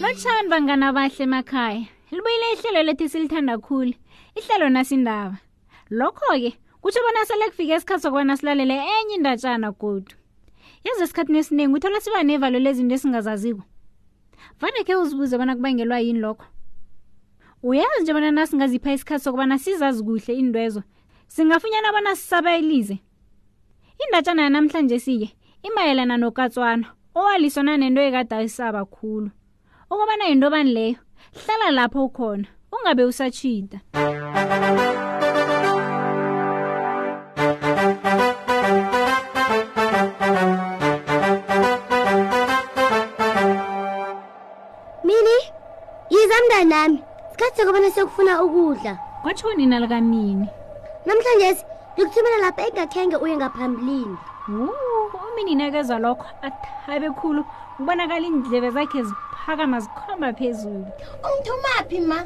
lotshani bangana bahle emakhaya libuyile ihlelo lethi silithanda khulu ihlelo nasindaba lokho-ke kutsho bona sele kufike isikhathi sokubana silalele enye indatshana godu yazi esikhathini esiningi uthola siba nevalo lezinto esingazaziko vane khe uzibuze bona kubangelwa yini lokho uyazi nje bona nasingazipha isikhathi sokubana sizazi kuhle iintwezo singafunyana bona sisabayelize indatshana yanamhlanje siye imayelana nokatswana owalisona nento ekade ayisaba khulu ukubana yintobani leyo hlala lapho ukhona ungabe usatshida mini yiza mntanami sikhathi sokubana sekufuna ukudla kwatsho nina likamini namhlanje ngikuthumela lapha engakhenge uye ngaphambilini uminini akezwa lokho athabe khulu ubonakala iindlebe zakhe ziphakama zikhomba phezulu umthumaphi ma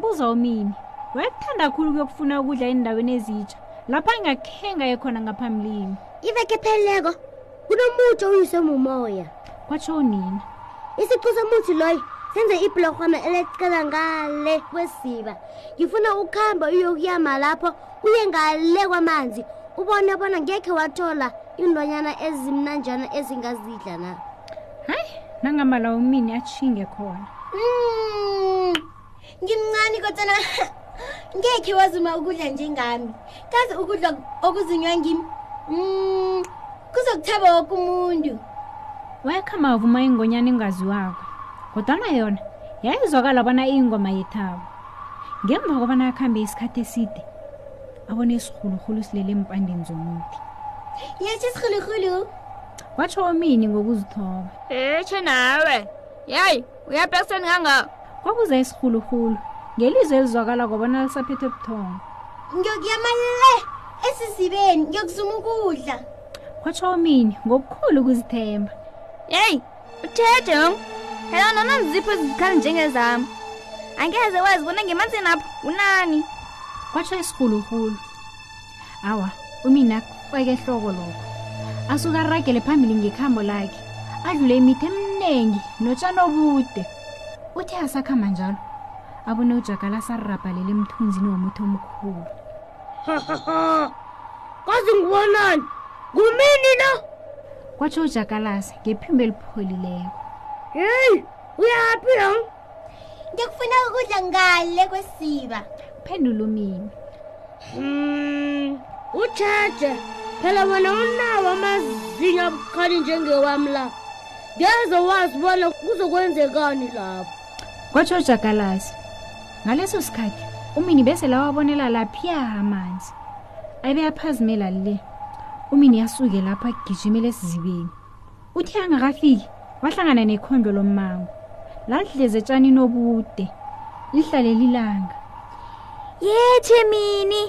buza umini wayekuthanda khulu kuyokufuna ukudla endaweni ezitsha lapha ngakhenga yekhona ngaphambilini iveke pheleleko kunomuthi oyiswe mumoya kwatsho nini isiqu somuthi loyo senze ibhulorhwana elecela ngale kwesiba ngifuna ukuhamba uyokuyama lapho uye ngale kwamanzi ubone bona ngekhe wathola iinlwanyana ezimnanjana ezingazidla na hayi nangamala umini atshinge khona mm. ngimncani kodwana ngekhe wazuma ukudla njengami kazi ukudla okuzinywa ngim mm, kuzokuthaba woke umuntu wayekhama wavuma ingonyana engaziwako kodwana yona yayizwakala bona iyingoma yethabo ngemva kobana akuhambe isikhathi eside abone isirhuluhulu silele empandeni zomuthi yetsho isirhuluhulu watsho omini ngokuzithoba etshe nawe yayi uyaphi ekuseni kangako kwabuza isirhuluhulu ngelizwe elizwakala kobona lisaphethe ubuthongo ngiyokuyaman le esizibeni ngiyokuzuma ukudla kwatsho umini ngokukhulu ukuzithemba yeyi uthethe yong phela nona ngizipho ezizikhali njengezam angeze wazi bona ngemanzini apho unani kwatsho isirhuluhulu awa umina kweke hloko lokho asuke aragele phambili ngekhambo lakhe adlule imitha eminingi notshana obude uthe asakhamba njalo abone ujakala asarabhalele emthunzini womuthi omkhulu kazi ngibonani ngumini lo kwatsho ujakalasa ngephimbo elipholileko heyi uyaphi lo ngikufuna ukudla ngale kwesiba phendula umimi hmm ujeje phela wena unawo amazinyo abukhali njengewami la ngeze wazi bona kuzokwenzekani lapho kwatsho ujakalasi ngaleso sikhathi umini bese lawabonela laphiya amanzi abe aphazimela le umini yasuke lapho agijimela esizibeni uthe angakafiki wahlangana nekhondo lommango lalidleze tshanini obude lihlale lilanga yethe mini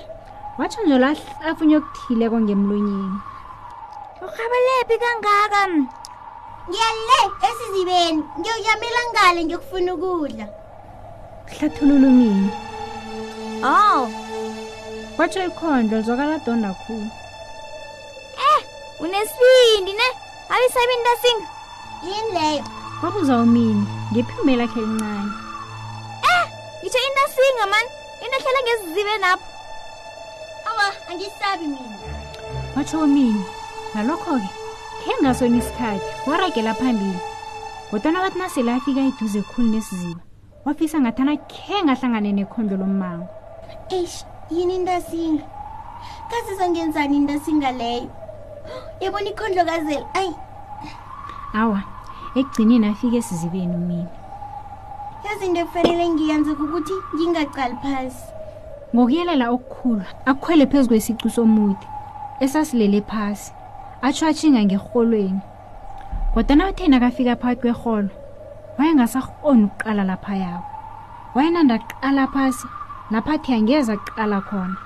watsho nje lahlafunye okuthileko ngemlonyeni urhabalephi kangaka ngiyale esizibeni ngiyokuyamela ngale ngiyokufuna ukudla hlathulula umini oh watsho ikhondlo lizwakala donda khulu eh unesibindi ne abisabi into asinga yini leyo wabuza umini ngephimbe lakhe elincane eh ngitsho into asinga mani into ehlala ngezizibe napho awa angisabi mina watsho mina ngalokho-ke khe ngasona isikhathi waragela phambili kodwana wathi nasele afika iduze khulu nesiziba wafisa ngathana khe ngahlangane nekhondo lommango eish yini intasinga kazizongenzani intasinga leyo yabona ikhondlo kazela ayi awa ekugcineni afike esizibeni umini yazi into ekufanele ngiyenze kukuthi ngingaqali phasi ngokuyelela okukhulu akhwele phezu kwesicu somude esasilele phasi atsho atshinga ngerholweni kodwa na utheni akafika phakathi kwerholo wayengasarhoni ukuqala lapha yawo wayenanda kuqala phasi lapha athi angeza kuqala khona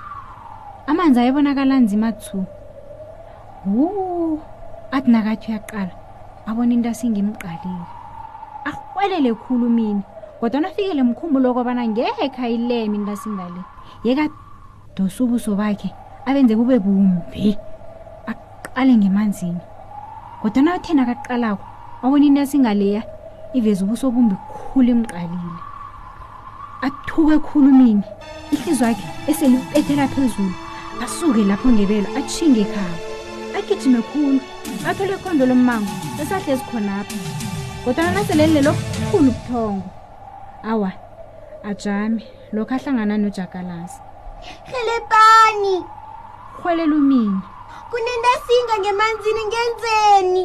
amanzi ayebonakala nzima thu wu athi nakathi uyaqala abona into asingimqalile arhwelele khulu mina kodwa nafikele mkhumbulo kobana ngekhe ayileme into asingale yeka dosa ubuso bakhe abenze kube bumbi aqale ngemanzini kodwa nawuthe nakaqalako abona into asingaleya iveza ubuso bumbi khulu imqalile athuke khulu mini ihliziyo yakhe eselipethela phezulu asuke lapho ngebelo atshinge ekhaya agijime khulu athole ikhondo lommango esahlezi khonapho kodwana naseleli lelo khulu buthongo awa ajame lokho ahlangana nojakalasi helebani rhwelela umini kunento esinga ngemanzini ngenzeni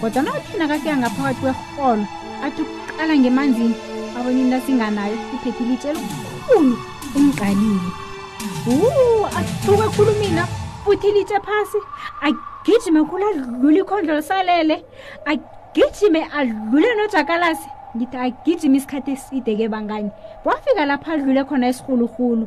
kodwa nawathi nakakuya ngaphakathi kwerholo athi ukuqala ngemanzini abona into asinganayo iphethe ilitshe elikhulu emgqalile u athuke khulu mina futhi ilitshe phasi agijime khulu adlula ikhondlo lisalele agijime adlule nojakalasi ngithi agijime isikhathi eside ke bangani wafika lapho adlule khona esirhuluhulu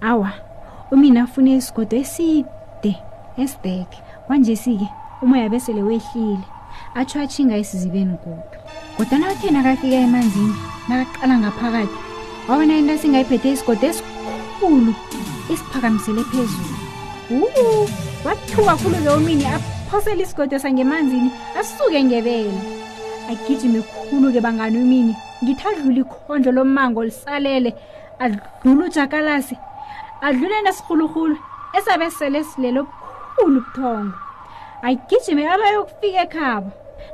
awa umina afune isigodo eside esideke kwanjesi-ke umoya besele wehlile atsho atshinga esizibeni godu kodwana athe nakafika emanzini nakaqala ngaphakathi wabona into esingayiphethe isigodo esikhulu isiphakamisele phezulu uu wathuka khulu ke umini aphosele isigodo sangemanzini asuke ngebele agijime khulu ke bangani umini ngithadlula ikhondlo lommango lisalele adlula ujakalasi adlule nesirhuluhulu esabe sele silele obukhulu ubuthongo ayigijime abayokufika ekhabo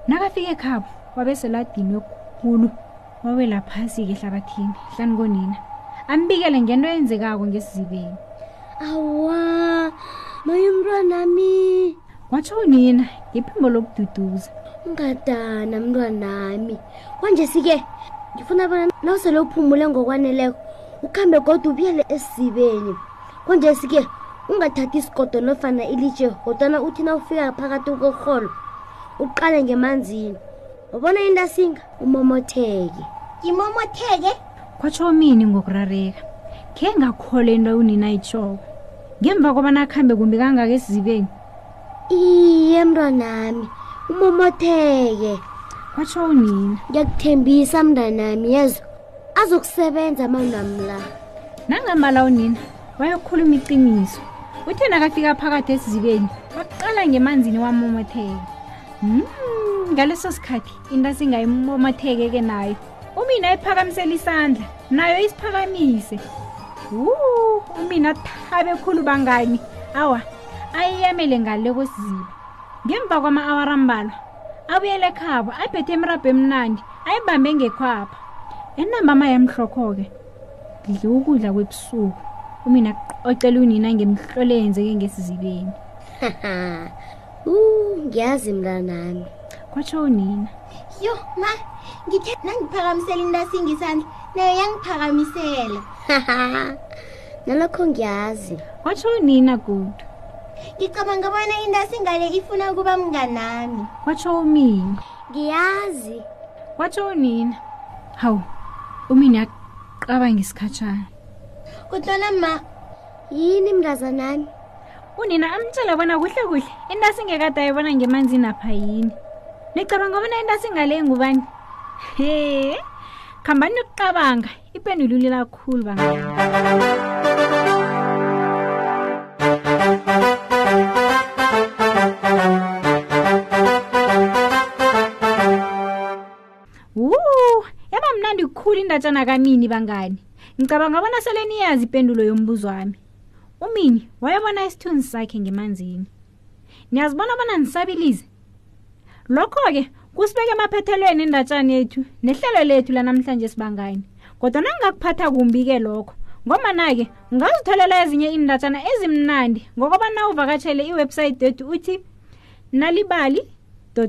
nakafika ekhabo wabe seladinwe khulu wawela phasi-ke ehlabathini hlani konina ambikele ngento eyenzekako ngesizibeni awa maye mntwanami watsho unina ngephimbo lokududuza ungadana mntwanami kwanje sike ngifuna bona nawusele uphumule ngokwaneleko ukhambe kodwa ubuyele esizibeni kwanje sike ungathathi isigodo nofana ilitshe kodwana uthi na ufika phakathi korholo uqale ngemanzini ubona into asinga umomotheke ngimomotheke kwatsho mini ngokurareka khe ngakhole into unina itshoko ngemva kobana akuhambe kumbi kangaka esizibeni iye mntwanami umomotheke watsho unina ngiyakuthembisa mntanami yezo azokusebenza amandami la nangambala unina wayokhuluma iqiniso uthe nakafika phakathi esizibeni waqala ngemanzini wamomotheke mm, ngaleso sikhathi into asingayimumomotheke ke nayo umina ephakamisela isandla nayo isiphakamise wuu umina thabe khulu bangani awa ayiyamele ngale kwesiziba ngemva kwama-awara mbalwa abuyele ekhabo aphethe imirabho emnandi ayibambe ngekhwapha enambama yamhlokho-ke ngidle ukudla kwebusuku umina ocela unina ngemhlole yenzeke ngesizibeni ngiyazi mntanami kwatsho unina yo ma ngithe nangiphakamisela into asingisandla nayo yangiphakamisela nalokho ngiyazi kwatsho unina kudu ngicabanga bona into asingale ifuna ukuba mnganami kwatsho umini ngiyazi kwatsho unina hawu umini yaqabanga isikhatshana kodwana ma yini mntazanami unina amtshela bona kuhle kuhle intasi ngekade ayibona ngemanzini apha yini nicabanga bona intasi ngale ngubani he khambani yokucabanga ipendululi lakhulu bangani wu yaba mnandi kukhulu indatshana kamini bangani ngicabanga bona sele niyazi ipendulo yombuzo wami umini wayebona isithunzi sakhe ngemanzini niyazibona bona nisabilize lokho-ke kusibeke emaphethelweni endatshana yethu nehlelo lethu lanamhlanje sibangani kodwa nangingakuphatha kumbi-ke lokho ngomana-ke ungazitholela ezinye iindatshana ezimnandi ngokobana uvakatshele iwebhsayithi yethu uthi nalibali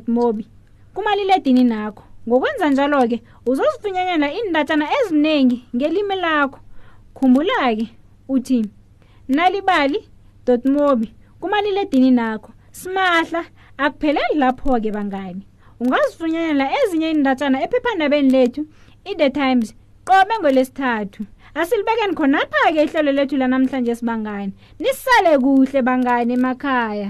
mobi kumaliledini nakho ngokwenza njalo-ke uzozifunyanela iindatshana eziningi ngelimi lakho khumbula-ke uthi nalibali dotmobi kumaliledini nakho simahla akupheleli lapho-ke bangani ungazifunyanela ezinye iindatshana ephephandabeni lethu i-the times qobe ngolesithathu asilibekeni khonapha-ke ihlelo lethu lanamhlanje sibangani nisale kuhle bangani emakhaya